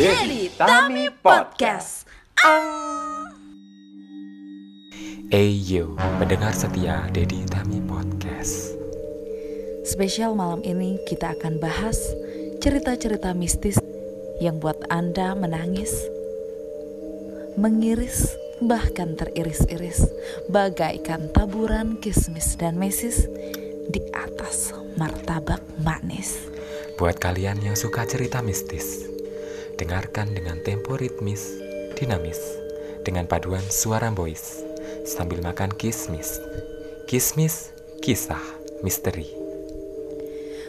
Dedi Tami Podcast. Eyo, pendengar setia Dedi Tami Podcast. Spesial malam ini kita akan bahas cerita-cerita mistis yang buat Anda menangis, mengiris, bahkan teriris-iris bagaikan taburan kismis dan mesis di atas martabak manis. Buat kalian yang suka cerita mistis, dengarkan dengan tempo ritmis, dinamis, dengan paduan suara boys, sambil makan kismis. Kismis, kisah, misteri.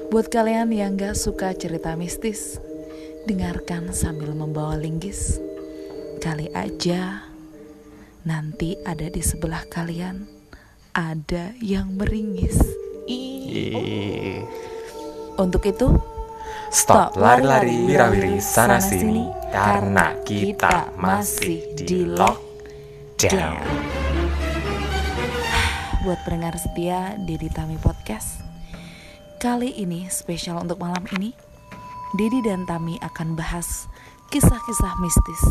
Buat kalian yang gak suka cerita mistis, dengarkan sambil membawa linggis. Kali aja nanti ada di sebelah kalian ada yang meringis. Ih. Untuk itu, Stop lari-lari wirawiri sana sini karena kita masih di lockdown. buat pendengar setia Dedi Tami Podcast. Kali ini spesial untuk malam ini, Dedi dan Tami akan bahas kisah-kisah mistis.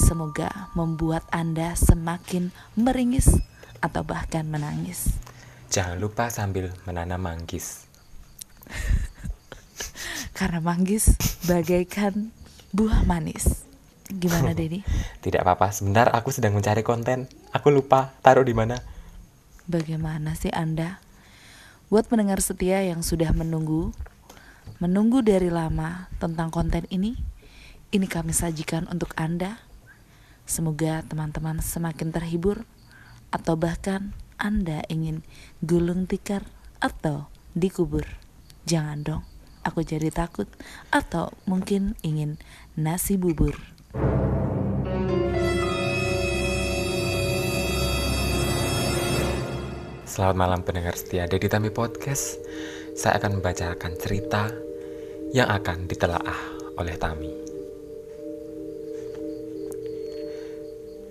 Semoga membuat Anda semakin meringis atau bahkan menangis. Jangan lupa sambil menanam manggis. Karena manggis bagaikan buah manis. Gimana Dedi? Tidak apa-apa, sebentar aku sedang mencari konten. Aku lupa taruh di mana. Bagaimana sih Anda? Buat pendengar setia yang sudah menunggu, menunggu dari lama tentang konten ini, ini kami sajikan untuk Anda. Semoga teman-teman semakin terhibur, atau bahkan Anda ingin gulung tikar atau dikubur. Jangan dong, aku jadi takut, atau mungkin ingin nasi bubur. Selamat malam pendengar setia Dedi Tami Podcast. Saya akan membacakan cerita yang akan ditelaah oleh Tami.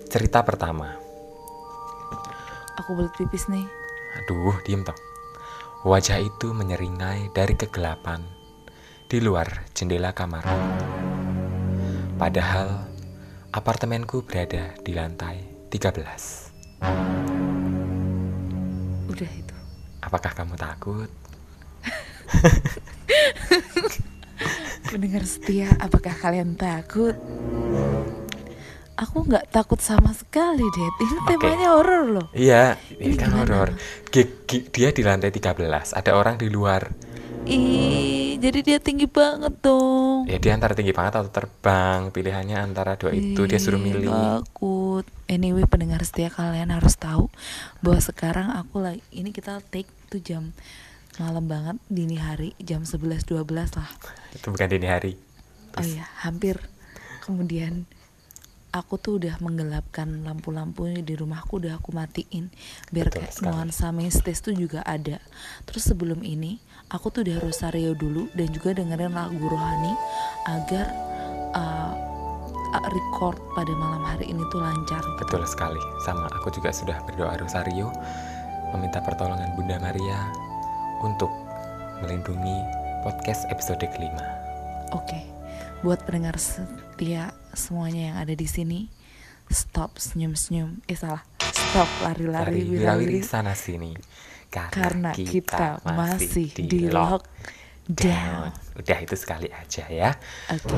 Cerita pertama. Aku belut pipis nih. Aduh, diem toh. Wajah itu menyeringai dari kegelapan di luar jendela kamar. Padahal apartemenku berada di lantai 13. Udah itu. Apakah kamu takut? Pendengar setia, apakah kalian takut? Aku nggak takut sama sekali, Det. Ini temanya horor loh. Iya, ini Ini kan horor. Dia di lantai 13, ada orang di luar. Ih, jadi dia tinggi banget dong. Ya dia antara tinggi banget atau terbang. Pilihannya antara dua itu dia suruh Ih, milih. Takut. Anyway, pendengar setia kalian harus tahu bahwa sekarang aku lagi ini kita take tuh jam malam banget dini hari jam 11 12 lah. Itu bukan dini hari. Oh iya, hampir. Kemudian aku tuh udah menggelapkan lampu-lampu di rumahku udah aku matiin biar Betul kayak sekali. nuansa mistis tuh juga ada. Terus sebelum ini aku tuh udah rosario dulu dan juga dengerin lagu rohani agar uh, record pada malam hari ini tuh lancar. Betul sekali. Sama aku juga sudah berdoa rosario meminta pertolongan Bunda Maria untuk melindungi podcast episode kelima. Oke, buat pendengar setia semuanya yang ada di sini, stop senyum-senyum. Eh salah, stop lari-lari Lari wirawiri wirawiri sana sini karena kita masih di lockdown. Udah itu sekali aja ya. Oke.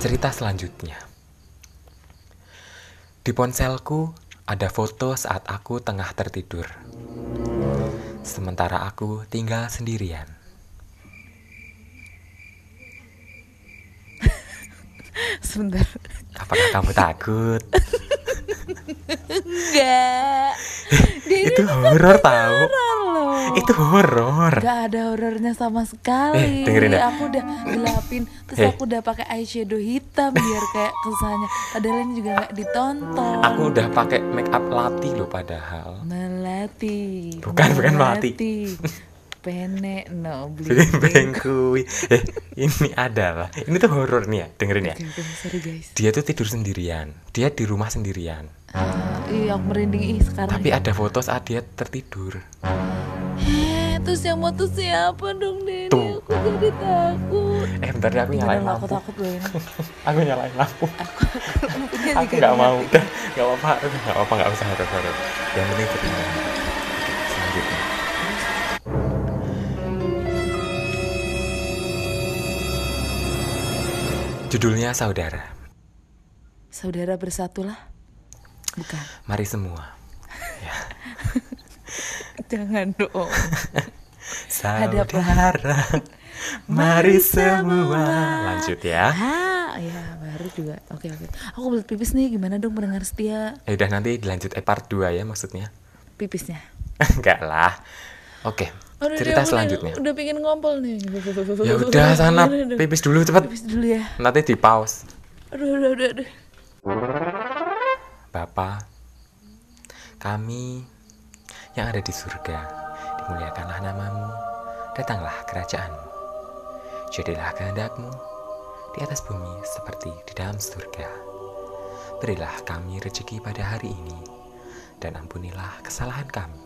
Cerita selanjutnya. Di ponselku ada foto saat aku tengah tertidur. Sementara aku tinggal sendirian. Sebentar. Apakah kamu takut? Enggak. Itu horor tahu. loh. Itu horor. Gak ada horornya sama sekali. Eh, dengerin ya. Aku udah gelapin, terus Eh. aku udah pakai eyeshadow hitam biar kayak kesannya. Padahal ini juga nggak ditonton. Aku udah pakai make up latih loh padahal. melati. Bukan, bukan melati. Pene no Beng kui. Eh, ini adalah. Ini tuh horor nih ya, dengerin ya. Sorry guys. Dia tuh tidur sendirian. Dia di rumah sendirian. Ah, iya, aku merinding ih sekarang. Tapi ada foto saat dia tertidur. Eh, Terus yang tuh siapa dong Dede? Tuh. Aku jadi takut. Eh bentar deh aku nyalain Beneran aku lampu. takut loh ini. Aku nyalain lampu. Aku juga nggak mau. Udah nggak apa-apa. Udah nggak apa-apa nggak usah harus harus. Yang penting cerita. Selanjutnya. Judulnya Saudara. Saudara bersatulah. Bukan. Mari semua. Jangan dong. Saudara. Mari semua. Lanjut ya. Ah, ya baru juga. Oke oke. Aku belut pipis nih. Gimana dong pendengar setia Ya udah nanti dilanjut eh part 2 ya maksudnya. pipisnya? Enggak lah. Oke. Aduh, cerita selanjutnya. Udah, udah pengen ngompol nih. Ya udah sana pipis dulu cepet. Pipis dulu ya. Nanti di pause. Aduh aduh aduh. aduh. Bapa, kami yang ada di surga, dimuliakanlah namamu, datanglah kerajaanmu. Jadilah kehendakmu di atas bumi seperti di dalam surga. Berilah kami rezeki pada hari ini, dan ampunilah kesalahan kami.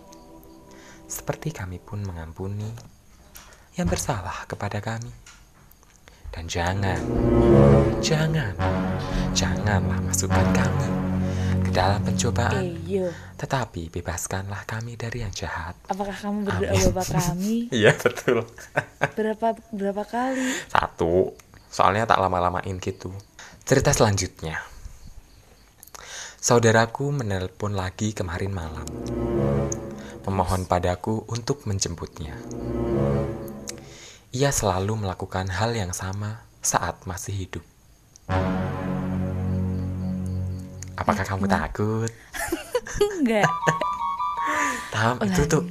Seperti kami pun mengampuni yang bersalah kepada kami. Dan jangan, jangan, janganlah masukkan kami dalam pencobaan, yo. tetapi bebaskanlah kami dari yang jahat. Apakah kamu berdoa Amin. bapak kami? Iya betul. Berapa berapa kali? Satu, soalnya tak lama-lamain gitu. Cerita selanjutnya. Saudaraku menelpon lagi kemarin malam. Memohon padaku untuk menjemputnya. Ia selalu melakukan hal yang sama saat masih hidup. Apakah kamu takut? Enggak. Tam, itu tuh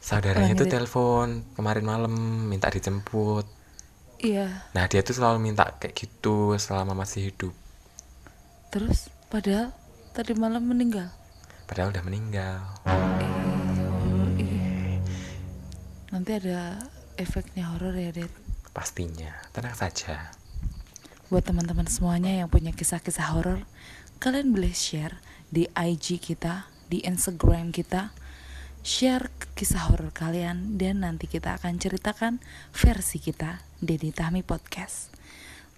saudaranya Ulangi, tuh telepon kemarin malam minta dijemput. Iya. Nah dia tuh selalu minta kayak gitu selama masih hidup. Terus padahal tadi malam meninggal. Padahal udah meninggal. Eh. Nanti ada efeknya horor ya, Det. Pastinya, tenang saja. Buat teman-teman semuanya yang punya kisah-kisah horor, kalian boleh share di IG kita, di Instagram kita. Share kisah horor kalian dan nanti kita akan ceritakan versi kita di Tahmi Podcast.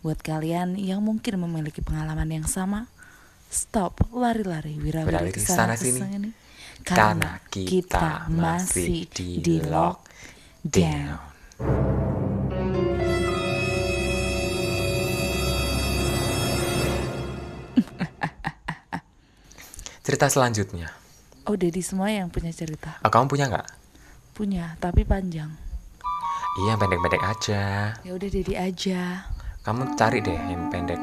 Buat kalian yang mungkin memiliki pengalaman yang sama, stop lari-lari wirawiri ke sana sini. ke sini Karena kita masih di lockdown. Cerita selanjutnya. Oh, Dedi semua yang punya cerita. Oh, kamu punya nggak? Punya, tapi panjang. Iya, pendek-pendek aja. Ya udah Dedi aja. Kamu cari deh yang pendek.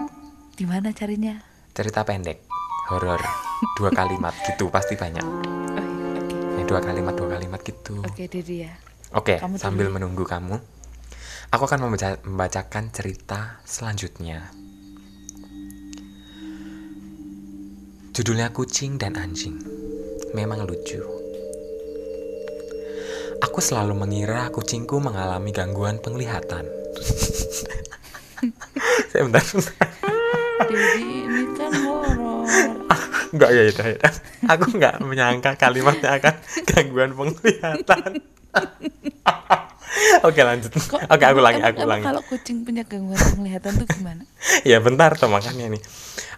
Di mana carinya? Cerita pendek, horor, dua kalimat gitu pasti banyak. Oh iya, oke. Yang dua kalimat, dua kalimat gitu. Oke, Dedi ya. Oke, Kamu sambil dulu. menunggu kamu, aku akan membaca- membacakan cerita selanjutnya. Judulnya Kucing dan Anjing. Memang lucu. Aku selalu mengira kucingku mengalami gangguan penglihatan. Saya bentar, bentar. Ini kan horor. Enggak ya, ya, ya. Aku nggak menyangka kalimatnya akan gangguan penglihatan. Oke lanjut. Kok- Oke aku lagi, aku lagi. Kalau kucing punya gangguan penglihatan tuh gimana? Ya bentar tuh makanya nih.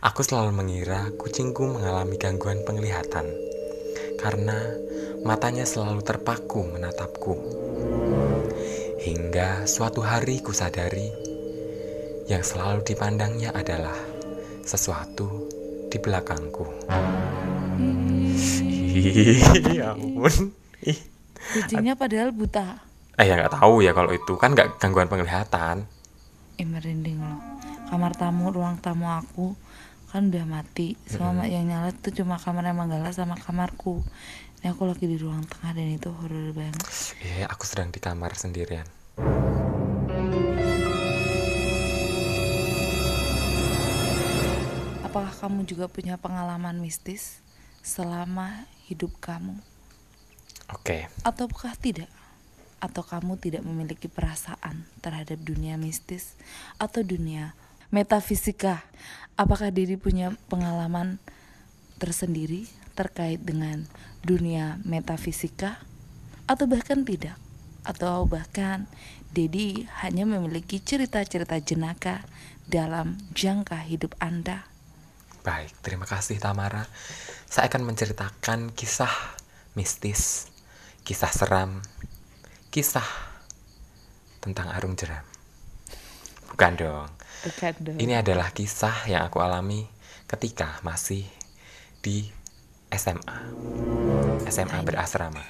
Aku selalu mengira kucingku mengalami gangguan penglihatan karena matanya selalu terpaku menatapku. Hingga suatu hari kusadari yang selalu dipandangnya adalah sesuatu di belakangku. Ih, ya ampun. Kucingnya padahal buta. Eh ya nggak tahu ya kalau itu kan nggak gangguan penglihatan. Eh merinding loh. Kamar tamu, ruang tamu aku kan udah mati. Sama yang nyala tuh cuma kamar Manggala sama kamarku. Ini aku lagi di ruang tengah dan itu horor banget. Eh aku sedang di kamar sendirian. Apakah kamu juga punya pengalaman mistis selama hidup kamu? Oke. Ataukah tidak? Atau kamu tidak memiliki perasaan terhadap dunia mistis atau dunia metafisika? Apakah diri punya pengalaman tersendiri terkait dengan dunia metafisika? Atau bahkan tidak? atau bahkan Dedi hanya memiliki cerita-cerita jenaka dalam jangka hidup Anda. Baik, terima kasih Tamara. Saya akan menceritakan kisah mistis, kisah seram, kisah tentang arung jeram. Bukan dong. Bukan dong. Ini adalah kisah yang aku alami ketika masih di SMA. SMA berasrama.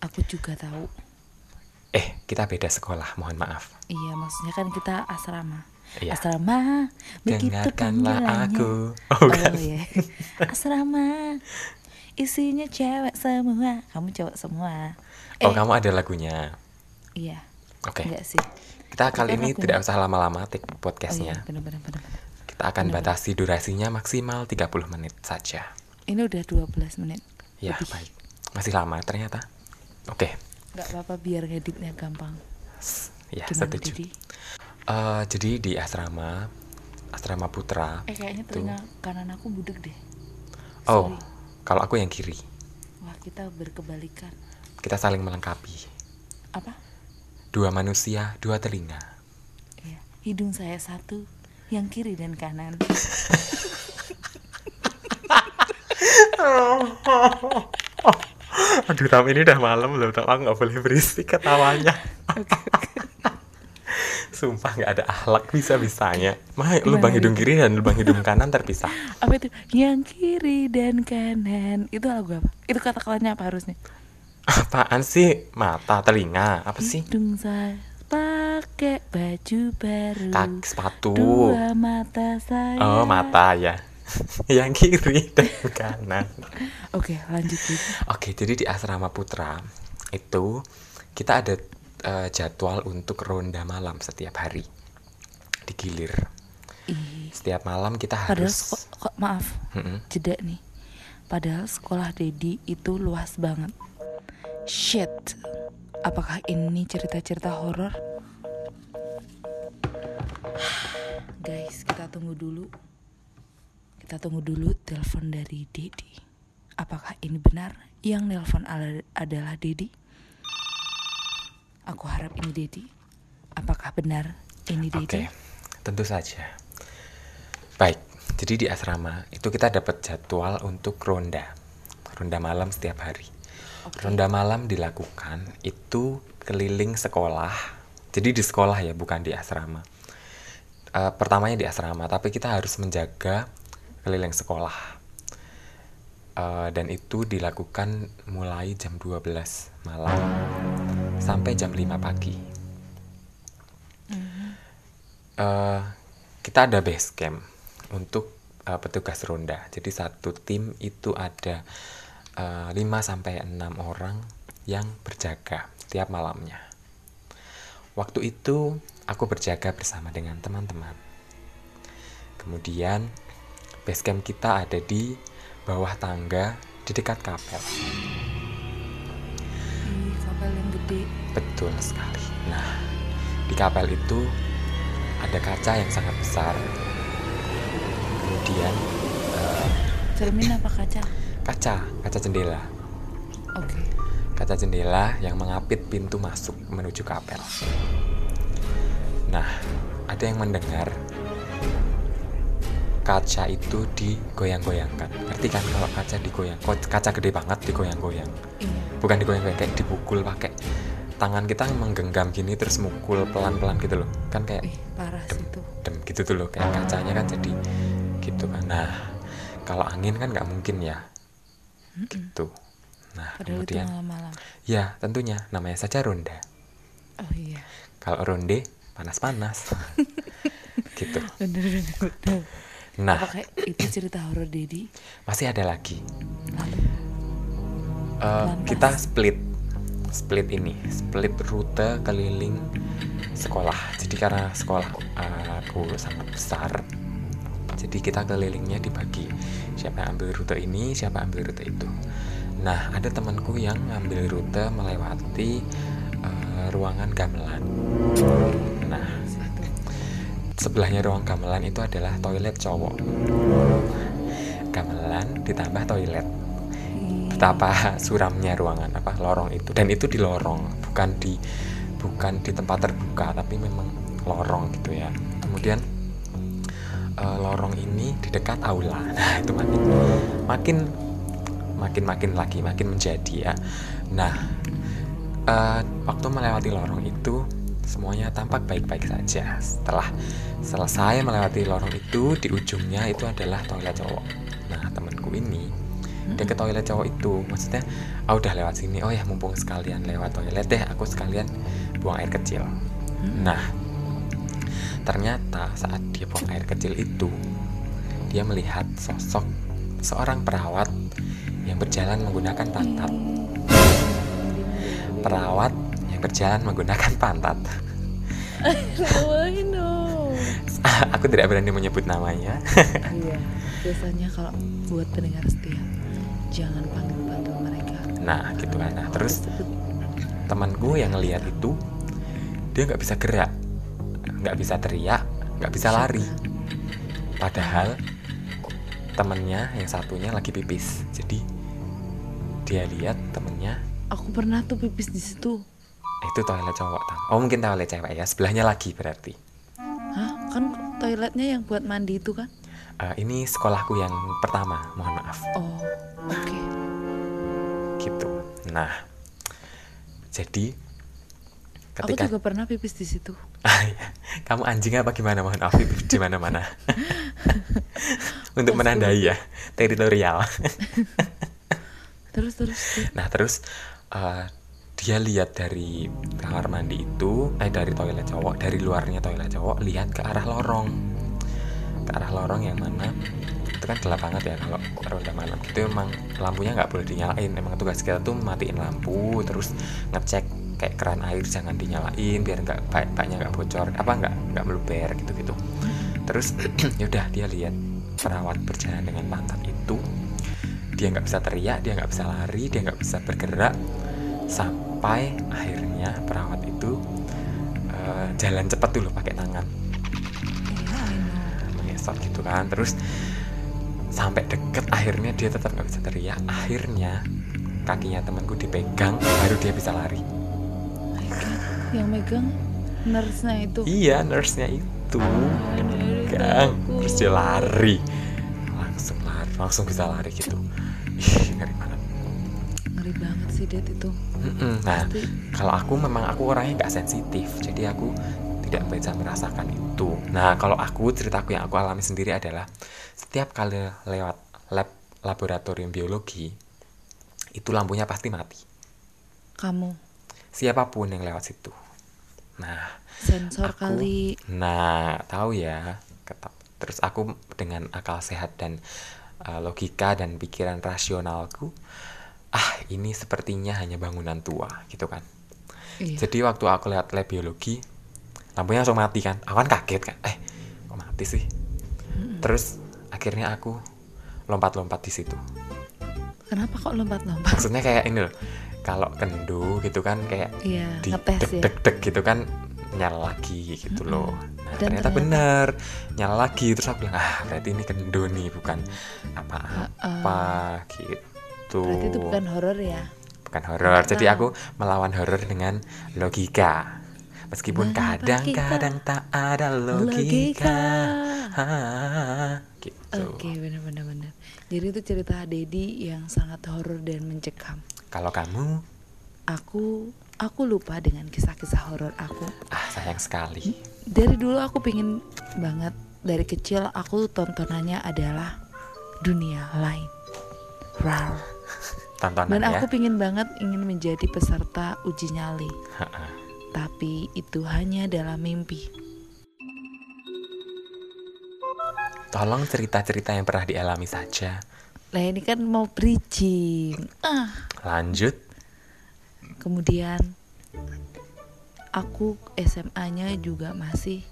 Aku juga tahu. Eh, kita beda sekolah, mohon maaf. Iya, maksudnya kan kita asrama. Iya. Asrama, Dengarkanlah aku. Oh, Oh, bukan. iya. Asrama, isinya cewek semua. Kamu cowok semua. Oh, Eh, kamu ada lagunya. Iya. Oke. Enggak sih. Kita kali ini lagunya. tidak usah lama-lama take Oh iya, podcastnya. benar-benar benar. Kita akan batasi durasinya maksimal 30 menit saja. Ini udah 12 menit. Ya, Lebih. baik. Masih lama ternyata. Oke. Nggak apa-apa biar ngeditnya gampang. S- Ya, Gimana, setuju. Eh, jadi di asrama asrama putra. Eh kayaknya itu- telinga kanan aku budek deh. Oh, Sorry. kalau aku yang kiri. Wah, kita berkebalikan. Kita saling melengkapi. Apa? Dua manusia, dua telinga. Iya. Hidung saya satu, yang kiri dan kanan. Aduh, tapi ini udah malam loh, tak nggak boleh berisik ketawanya. Sumpah nggak ada akhlak bisa bisanya. Mah lubang hidung kiri dan lubang hidung kanan terpisah. apa itu? Yang kiri dan kanan. Itu lagu apa? Itu kata-katanya apa harusnya? Apaan sih? Mata, telinga, apa sih? Hidung saya pakai baju baru. Kaki, sepatu. Dua mata saya. Oh, mata ya. Yang kiri dan kanan. Oke, lanjut Didi. Oke, jadi di asrama putra itu kita ada eh, jadwal untuk ronda malam setiap hari. Digilir. Ih, Setiap malam kita Padahal harus kok maaf, Mm-mm. jeda nih. Padahal sekolah Dedi itu luas banget. Shit. Apakah ini cerita-cerita horor? Guys, kita tunggu dulu. Kita tunggu dulu telepon dari Dedi. Apakah ini benar yang nelpon ala- adalah Dedi? Aku harap ini Dedi. Apakah benar ini Dedi? Oke, tentu saja. Baik, jadi di asrama itu kita dapat jadwal untuk ronda. Ronda malam setiap hari. Oke. Ronda malam dilakukan itu keliling sekolah. Jadi di sekolah ya, bukan di asrama. Eh, pertamanya di asrama, tapi kita harus menjaga keliling sekolah. Eh, dan itu dilakukan mulai jam 12 malam sampai jam 5 pagi. Eh, kita ada base camp untuk eh, petugas ronda. Jadi satu tim itu ada eh, 5 sampai 6 orang yang berjaga tiap malamnya. Waktu itu aku berjaga bersama dengan teman-teman. Kemudian base camp kita ada di bawah tangga di dekat kapel. Ih, kapel yang gede. Betul sekali. Nah, di kapel itu ada kaca yang sangat besar. Kemudian eh, Cermin apa kaca? Kaca, kaca jendela, Oke. kaca jendela yang mengapit pintu masuk menuju kapel. Nah, ada yang mendengar kaca itu digoyang-goyangkan. Ngerti kan kalau kaca digoyang, kaca gede banget digoyang-goyang. Iya. Bukan digoyang-goyang kayak dipukul pakai tangan kita menggenggam gini terus mukul pelan-pelan gitu loh. Kan kayak Ih, parah sih itu. dem gitu tuh loh kayak kacanya kan jadi gitu kan nah kalau angin kan nggak mungkin ya gitu nah Padahal itu kemudian malam-malam. ya tentunya namanya saja ronda Oh iya. kalau ronde panas-panas gitu Bener bener bener. nah Apakah itu cerita horor Dedi? masih ada lagi Lalu Lantas. kita split split ini split rute keliling sekolah jadi karena sekolah eh, aku sangat besar jadi kita kelilingnya dibagi siapa yang ambil rute ini siapa ambil rute itu. Nah ada temanku yang ngambil rute melewati eh, ruangan gamelan. Nah sebelahnya ruang gamelan itu adalah toilet cowok. Gamelan ditambah toilet. Betapa suramnya ruangan apa lorong itu. Dan itu di lorong bukan di bukan di tempat terbuka tapi memang lorong gitu ya. Kemudian uh, lorong ini di dekat aula. Nah itu makin makin makin makin lagi makin menjadi ya. Nah uh, waktu melewati lorong itu semuanya tampak baik-baik saja. Setelah selesai melewati lorong itu di ujungnya itu adalah toilet cowok. Nah temanku ini dia ke toilet cowok itu. Maksudnya ah udah lewat sini. Oh ya mumpung sekalian lewat toilet deh aku sekalian buang air kecil. Nah ternyata saat dia buang air kecil itu dia melihat sosok seorang perawat yang berjalan menggunakan pantat. Perawat yang berjalan menggunakan pantat. Aku tidak berani menyebut namanya. Iya. Biasanya kalau buat pendengar setia, jangan panggil-panggil mereka. nah gitu kan. Nah terus temanku yang ngelihat itu dia nggak bisa gerak nggak bisa teriak nggak bisa lari padahal temennya yang satunya lagi pipis jadi dia lihat temennya Aku pernah tuh pipis di situ. itu toilet cowok tam oh mungkin toilet cewek ya sebelahnya lagi berarti Hah? Kan toiletnya yang buat mandi itu kan? Eh, ini sekolahku yang pertama mohon maaf Oh, oke. gitu nah jadi Aku ketika juga pernah pipis di situ. Ah, iya. kamu anjing apa gimana mohon maaf di mana mana untuk menandai ya teritorial Terus terus. terus. nah terus eh, dia lihat dari kamar mandi itu eh dari toilet cowok dari luarnya toilet cowok lihat ke arah lorong ke arah lorong yang mana itu kan gelap banget ya kalau ronda malam itu emang lampunya nggak boleh dinyalain emang tugas kita tuh matiin lampu terus ngecek kayak keran air jangan dinyalain biar nggak baiknya nggak bocor apa nggak nggak meluber gitu gitu terus yaudah dia lihat perawat berjalan dengan pantat itu. Dia nggak bisa teriak dia nggak bisa lari dia nggak bisa bergerak sampai akhirnya perawat itu eh, jalan cepat dulu pakai tangan. Mengesot gitu kan terus sampai deket akhirnya dia tetap nggak bisa teriak. Akhirnya kakinya temanku dipegang baru dia bisa lari. Yang megang nurse-nya itu. iya nurse-nya itu Aduh, pegang takut. terus dia lari langsung lari langsung bisa lari gitu ih ngeri banget Ngeri banget sih Dad itu. Mm-mm. nah Pasti kalau aku memang aku orangnya nggak sensitif jadi aku tidak bisa merasakan itu nah kalau aku ceritaku yang aku alami sendiri adalah setiap kali lewat lab laboratorium biologi itu lampunya pasti mati kamu siapa pun yang lewat situ nah sensor Aku- kali. nah tahu ya Ketap. terus aku dengan akal sehat dan uh, logika dan pikiran rasionalku ah ini sepertinya hanya bangunan tua gitu kan Iya. Jadi waktu aku lihat lab biologi, lampunya langsung mati kan. Aku kan kaget kan. Eh, kok mati sih? Terus akhirnya aku lompat-lompat di situ. Kenapa kok lompat-lompat? Maksudnya kayak ini loh. Kalau kendo gitu kan kayak Iya, di ya. dek dek gitu kan nyala lagi gitu loh. Nah, Dan ternyata, ternyata- bener nyala lagi terus aku bilang ah berarti ini kendo nih bukan apa-apa gitu. Berarti itu bukan horor ya? bukan horor. Jadi aku melawan horor dengan logika. Meskipun kadang-kadang tak ada logika. Logika. Gitu. Oke, benar-benar benar. Jadi itu cerita Dedi yang sangat horor dan mencekam. Kalau kamu, Aku aku lupa dengan kisah-kisah horor aku. ah sayang sekali. Dari dulu aku pingin banget dari kecil aku tontonannya adalah dunia lain. Rar. Tontonan Dan ya. aku pingin banget ingin menjadi peserta uji nyali. Tapi itu hanya dalam mimpi. Tolong cerita-cerita yang pernah dialami saja. Lah ini kan mau bridging. Ah, Lanjut. kemudian aku SMA-nya juga masih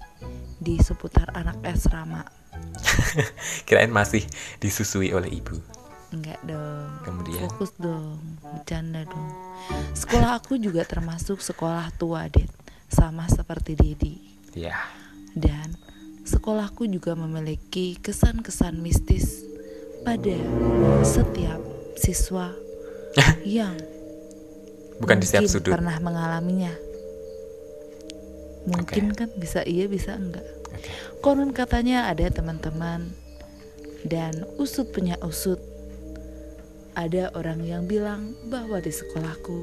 di seputar anak asrama. Kirain masih disusui oleh ibu. Enggak dong. Kemudian? Fokus dong, bercanda dong. Sekolah aku juga termasuk sekolah tua, Det. Sama seperti Dedi. Ya. Dan sekolahku juga memiliki kesan-kesan mistis pada setiap siswa yang Bukan di setiap sudut. pernah mengalaminya. Mungkin kan bisa iya bisa enggak. Oke. Konon katanya ada teman-teman dan usut punya usut. Ada orang yang bilang bahwa di sekolahku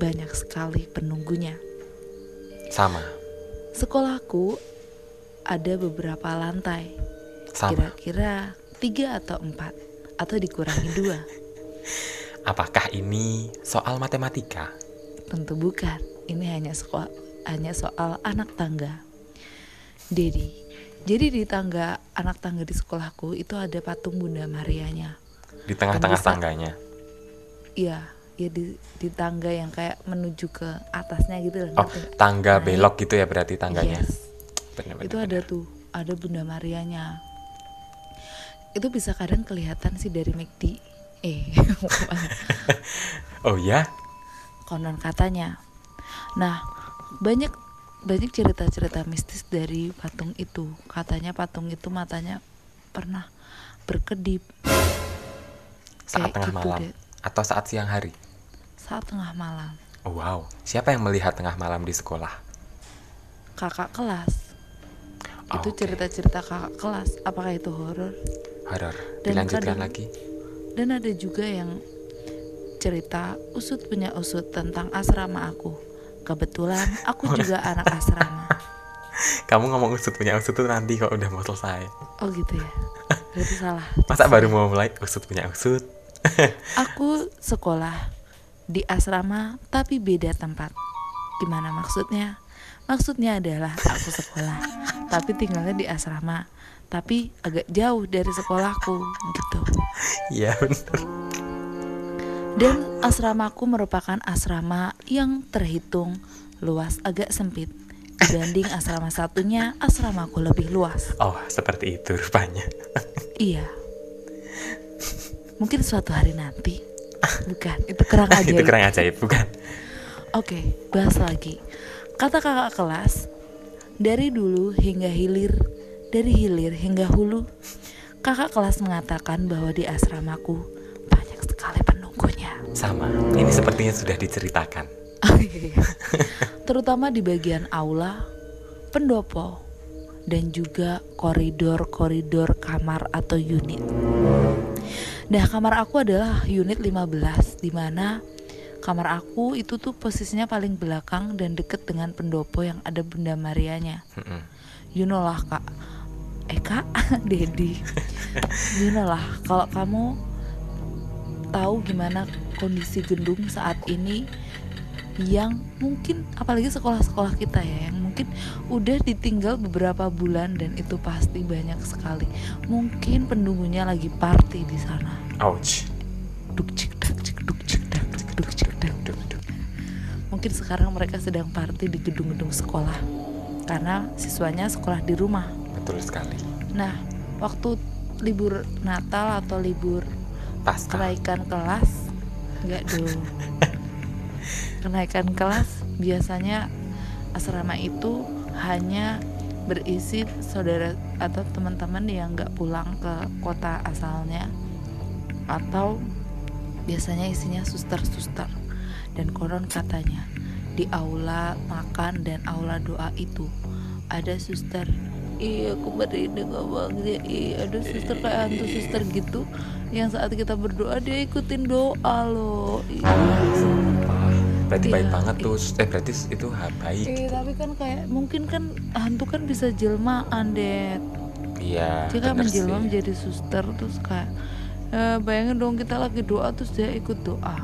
banyak sekali penunggunya. Sama. Sekolahku ada beberapa lantai, kira-kira tiga atau empat, atau dikurangi dua. Apakah ini soal matematika? Tentu bukan. Ini hanya soal hanya soal anak tangga. Dedi. Jadi di tangga anak tangga di sekolahku itu ada patung Bunda Marianya. Di tengah-tengah tangganya. Iya, ya di di tangga yang kayak menuju ke atasnya gitu loh. Oh, tangga Naik. belok gitu ya berarti tangganya. Yes. Benar, Itu benar, ada tuh, ada Bunda Marianya. Itu bisa kadang kelihatan sih dari McD. Eh, Oh ya? konon katanya. Nah, banyak banyak cerita-cerita mistis dari patung itu. Katanya patung itu matanya pernah berkedip Saat Kayak tengah gitu malam deh. atau saat siang hari? saat tengah malam. Oh, wow. Siapa yang melihat tengah malam di sekolah? Kakak kelas. Oh, itu cerita-cerita kakak kelas. Apakah itu horor? Horor. Dilanjutkan kadang- lagi. Dan ada juga yang cerita usut punya usut tentang asrama aku. Kebetulan aku juga anak asrama. Kamu ngomong usut punya usut tuh nanti kok udah mau selesai. Oh gitu ya. Berarti salah. Masa baru mau mulai usut punya usut? Aku sekolah di asrama tapi beda tempat. Gimana maksudnya? Maksudnya adalah aku sekolah tapi tinggalnya di asrama tapi agak jauh dari sekolahku gitu. Iya bener. Dan asramaku merupakan asrama yang terhitung luas agak sempit dibanding asrama satunya asramaku lebih luas. Oh, seperti itu rupanya. Iya. Mungkin suatu hari nanti. Bukan, itu kerang aja. itu kurang ajaib, bukan? Oke, bahas lagi. Kata kakak kelas, dari dulu hingga hilir, dari hilir hingga hulu, kakak kelas mengatakan bahwa di asramaku banyak sekali penunggunya. Sama. Ini sepertinya sudah diceritakan. Oh, iya. Terutama di bagian aula, pendopo, dan juga koridor-koridor kamar atau unit. Nah, kamar aku adalah unit 15 di mana kamar aku itu tuh posisinya paling belakang dan deket dengan pendopo yang ada Bunda Marianya. You know lah, Kak. Eh, Kak, Dedi. You know lah, kalau kamu tahu gimana kondisi gedung saat ini yang mungkin apalagi sekolah-sekolah kita ya yang mungkin udah ditinggal beberapa bulan dan itu pasti banyak sekali mungkin pendungunya lagi party di sana Ouch. duk cik dak cik duk cik dak cik duk cik dak Duk, duk. Mungkin sekarang mereka sedang party di gedung-gedung sekolah. Karena siswanya sekolah di rumah. Betul sekali. nah waktu libur Natal atau libur Pasca. kenaikan kelas enggak dong. Kenaikan kelas biasanya asrama itu hanya berisi saudara atau teman-teman yang nggak pulang ke kota asalnya. Atau biasanya isinya suster-suster dan konon katanya di aula makan dan aula doa itu ada suster iya aku merinding abang dia iya ada suster kayak hantu suster gitu yang saat kita berdoa dia ikutin doa loh iya. Berarti baik Iya, banget iya. tuh. Eh, berarti itu baik. Eh, tapi kan kayak mungkin kan hantu kan bisa jelmaan deh Iya, dia kan menjelma menjadi suster terus kayak eh, bayangin dong kita lagi doa terus dia ikut doa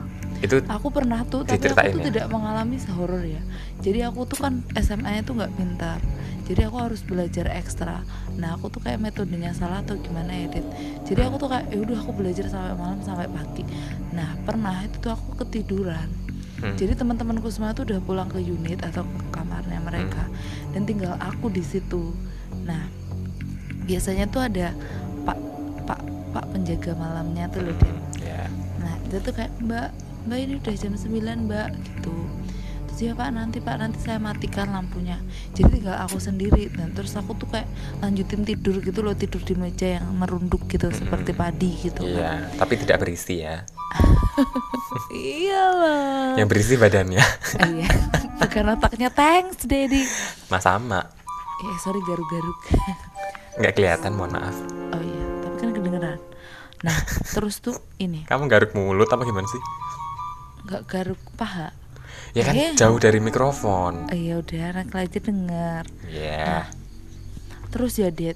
Itu aku pernah tuh tapi aku tuh ya? tidak mengalami horor ya. Jadi aku tuh kan SMA nya tuh nggak pintar. Jadi aku harus belajar ekstra. Nah aku tuh kayak metodenya salah atau gimana ya Dit? Jadi aku tuh kayak ya udah aku belajar sampai malam sampai pagi. Nah pernah itu tuh aku ketiduran. Hmm. jadi teman-temanku semua tuh udah pulang ke unit atau ke kamarnya mereka dan tinggal aku di situ. Nah biasanya tuh ada pak pak pak penjaga malamnya tuh loh Dit. Ya. Nah dia tuh kayak mbak mbak ini udah jam 9 mbak gitu. Terus ya pak nanti pak nanti saya matikan lampunya. Jadi tinggal aku sendiri. Dan terus aku tuh kayak lanjutin tidur gitu loh Tidur di meja yang merunduk gitu Seperti padi gitu. Kan Iya, tapi tidak berisi ya. iyalah. Yang berisi badannya. Eh, iya. Bukan otaknya. Thanks daddy. Mas sama. eh sorry garuk-garuk. Nggak kelihatan, mohon maaf. oh iya. Tapi kan kedengeran. Nah terus tuh ini. Kamu garuk mulut apa gimana sih? Nggak garuk paha Ya kan Eh. jauh dari mikrofon. oh ya udah anak aja denger Ya. terus ya Dad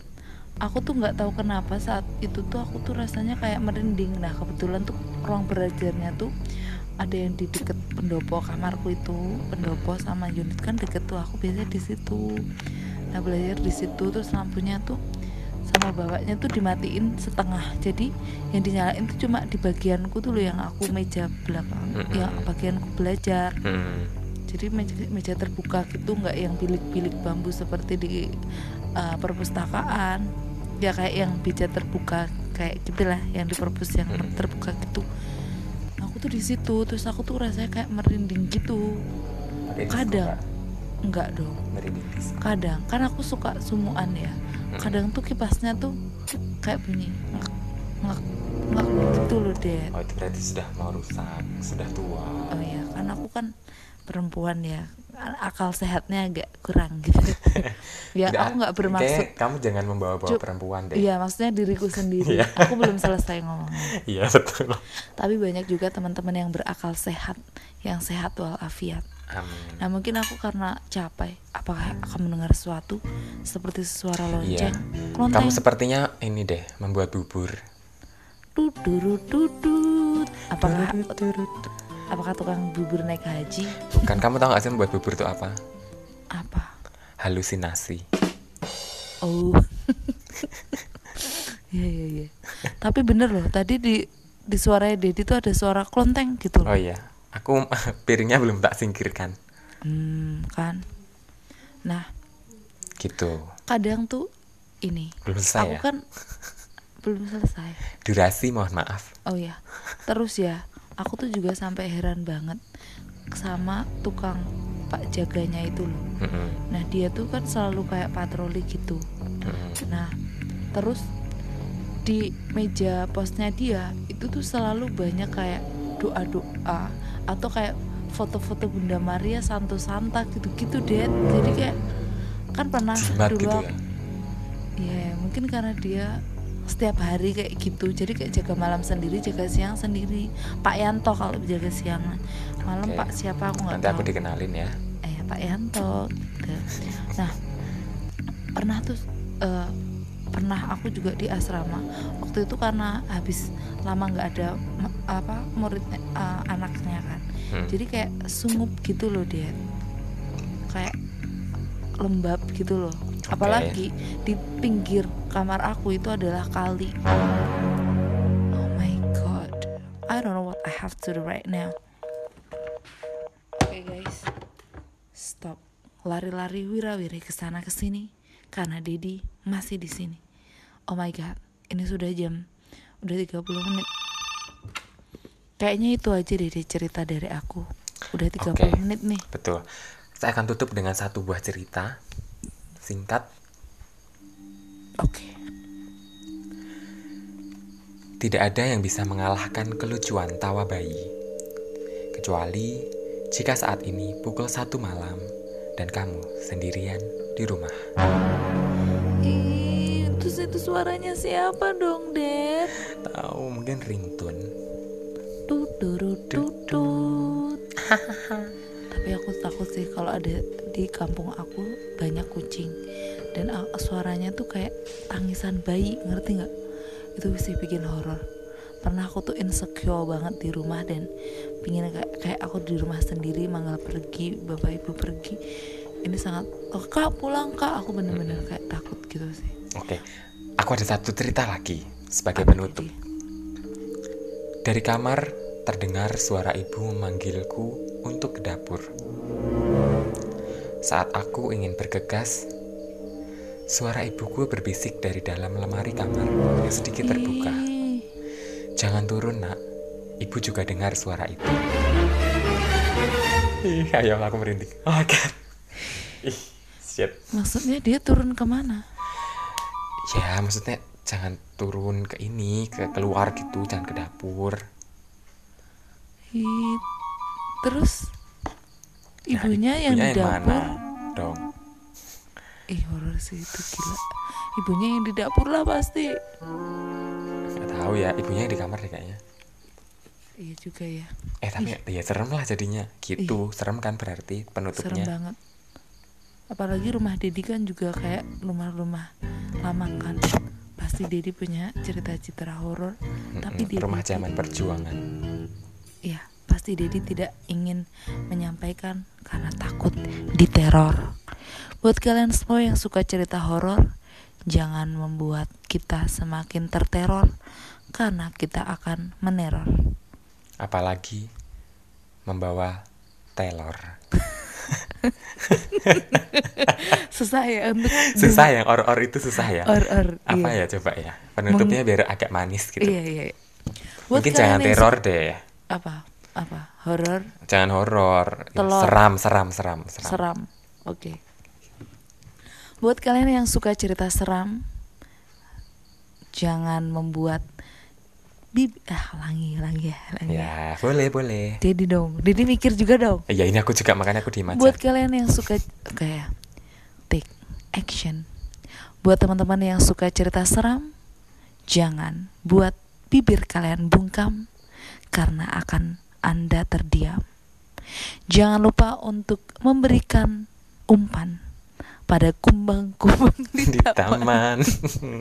aku tuh nggak tahu kenapa saat itu tuh aku tuh rasanya kayak merinding nah kebetulan tuh ruang belajarnya tuh ada yang di deket pendopo kamarku itu pendopo sama unit kan deket tuh aku biasanya di situ nah belajar di situ terus lampunya tuh sama bawahnya tuh dimatiin setengah jadi yang dinyalain tuh cuma di bagianku tuh loh yang aku meja belakang Mm-mm. yang bagianku belajar Hmm. jadi meja, meja terbuka gitu nggak yang bilik-bilik bambu seperti di uh, perpustakaan ya kayak yang meja terbuka kayak gitulah yang di perpus yang Mm. terbuka gitu aku tuh di situ terus aku tuh rasanya kayak merinding gitu kadang? Enggak dong. Kadang kan aku suka sumuan ya. Kadang tuh kipasnya tuh kayak bunyi ngak ngak ngak gitu loh deh Oh itu berarti sudah mau rusak, sudah tua. Oh ya, kan aku kan perempuan ya, akal sehatnya agak kurang gitu. ya aku nggak bermaksud. kamu jangan membawa-bawa perempuan deh. Iya, maksudnya diriku sendiri. Iya. aku belum selesai ngomong. Iya betul. Tapi banyak juga teman-teman yang berakal sehat, yang sehat walafiat. Amin. Nah mungkin aku karena capek, apakah akan mendengar sesuatu seperti suara Iya. lonceng, Kamu klonteng, sepertinya ini deh membuat bubur. dudurut dudut. Apakah apakah tukang bubur naik haji? Bukan kamu tahu gak sih membuat bubur itu apa? Apa? Halusinasi. Oh. Iya iya iya. Tapi bener loh, tadi di di suaranya Dedi tuh ada suara klonteng gitu Oh loh. iya, aku piringnya belum tak singkirkan. Hmm, kan. Nah, Gitu. kadang tuh ini. Belum selesai aku ya? kan belum selesai. Durasi mohon maaf. Oh ya. Terus ya, aku tuh juga sampai heran banget sama tukang Pak jaganya itu loh. Mm-mm. Nah, dia tuh kan selalu kayak patroli gitu. Mm-mm. Nah, terus di meja posnya dia itu tuh selalu banyak kayak doa-doa atau kayak foto-foto Bunda Maria Santo Santa gitu-gitu deh. Jadi kayak kan pernah Jimat dulu gitu ya. ya mungkin karena dia setiap hari kayak gitu. Jadi kayak jaga malam sendiri jaga siang sendiri. Pak Yanto kalau jaga siang. Malam Oke. Pak siapa? Aku nggak Nanti aku tahu. dikenalin ya. eh Pak Yanto. Gitu. nah pernah tuh eh, pernah aku juga di asrama. Waktu itu karena habis lama nggak ada apa muridnya eh, anaknya kan. Hmm. jadi kayak sungup gitu loh dia kayak lembab gitu loh apalagi di pinggir kamar aku itu adalah kali. Oh my god. I don't know what I have to do right now. Oke guys. Stop. Lari-lari wirawiri ke sana ke sini karena Dedi masih di sini. Oh my god. Ini sudah jam udah 30 menit. Kayaknya itu aja deh cerita dari aku. Udah 30 Oke. menit nih. Betul. Saya akan tutup dengan satu buah cerita singkat. oke Tidak ada yang bisa mengalahkan kelucuan tawa bayi. Kecuali jika saat ini pukul satu malam dan kamu sendirian di rumah. Ih, terus itu suaranya siapa dong, Dad? Tahu mungkin ringtone. Tuturut tutut. Tapi aku takut sih kalau ada di kampung aku banyak kucing dan a- suaranya tuh kayak tangisan bayi, ngerti nggak? Itu bisa bikin horor. Pernah aku tuh insecure banget di rumah dan pingin kayak, kayak aku di rumah sendiri, manggal pergi, bapak ibu pergi. Ini sangat, oh kak pulang kak, aku bener-bener kayak takut gitu sih. Oke, aku ada satu cerita lagi sebagai penutup. Dari kamar terdengar suara ibu memanggilku untuk ke dapur. Saat aku ingin bergegas, suara ibuku berbisik dari dalam lemari kamar yang sedikit terbuka. Jangan turun nak, ibu juga dengar suara itu. Ih, ayo aku merinding. Oh my god. Ih, shit. maksudnya dia turun ke mana? Ya, maksudnya jangan turun ke ini, ke keluar gitu, jangan ke dapur. Ih, terus Nah, ibunya yang di dapur mana? dong. Ih horor sih itu gila. Ibunya yang di dapur lah pasti. Nggak tahu ya ibunya yang di kamar deh kayaknya. Iya juga ya. Eh tapi ya serem lah jadinya. Gitu serem kan berarti serem penutupnya banget. Apalagi rumah Dedi kan juga kayak rumah-rumah lama kan. Pasti Dedi punya cerita-cerita horor. Tapi Dedi rumah zaman perjuangan ya pasti Dedi tidak ingin menyampaikan karena takut diteror buat kalian semua yang suka cerita horor jangan membuat kita semakin terteror karena kita akan meneror. Apalagi membawa telor susah ya untuk susah ya or-or itu susah ya. Or-or apa iya. ya coba ya? Penutupnya biar agak manis gitu. Iya iya Buat mungkin jangan yang teror deh apa? Apa? Horor jangan horor seram seram seram seram. Seram. Oke. Buat kalian yang suka cerita seram jangan membuat bib ah langi langi ya langi ya. ya boleh boleh. Dedi dong. Dedi mikir juga dong. Ya ini aku juga makanya aku diem aja buat kalian yang suka kayak take action. Buat teman-teman yang suka cerita seram jangan buat bibir kalian bungkam karena akan anda terdiam. Jangan lupa untuk memberikan umpan pada kumbang-kumbang di, di taman.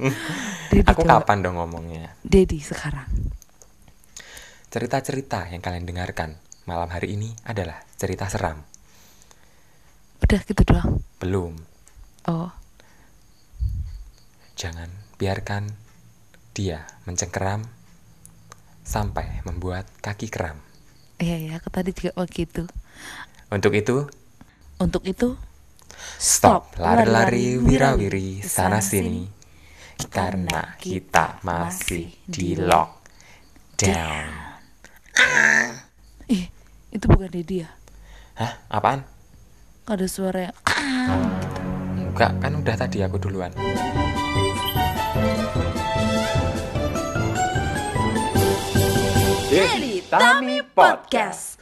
Dedi aku coba. kapan dong ngomongnya? Dedi sekarang. Cerita-cerita yang kalian dengarkan malam hari ini adalah cerita seram. Udah gitu doang? Belum. Oh. Jangan biarkan dia mencengkeram sampai membuat kaki kram iya ya aku tadi juga begitu untuk itu untuk itu Stop lari-lari wirawiri sana sini karena kita masih di lockdown. ih itu bukan Dedi ya Hah? Apaan? Ada suara yang Enggak, kan udah tadi aku duluan. Dedi Tami Podcast.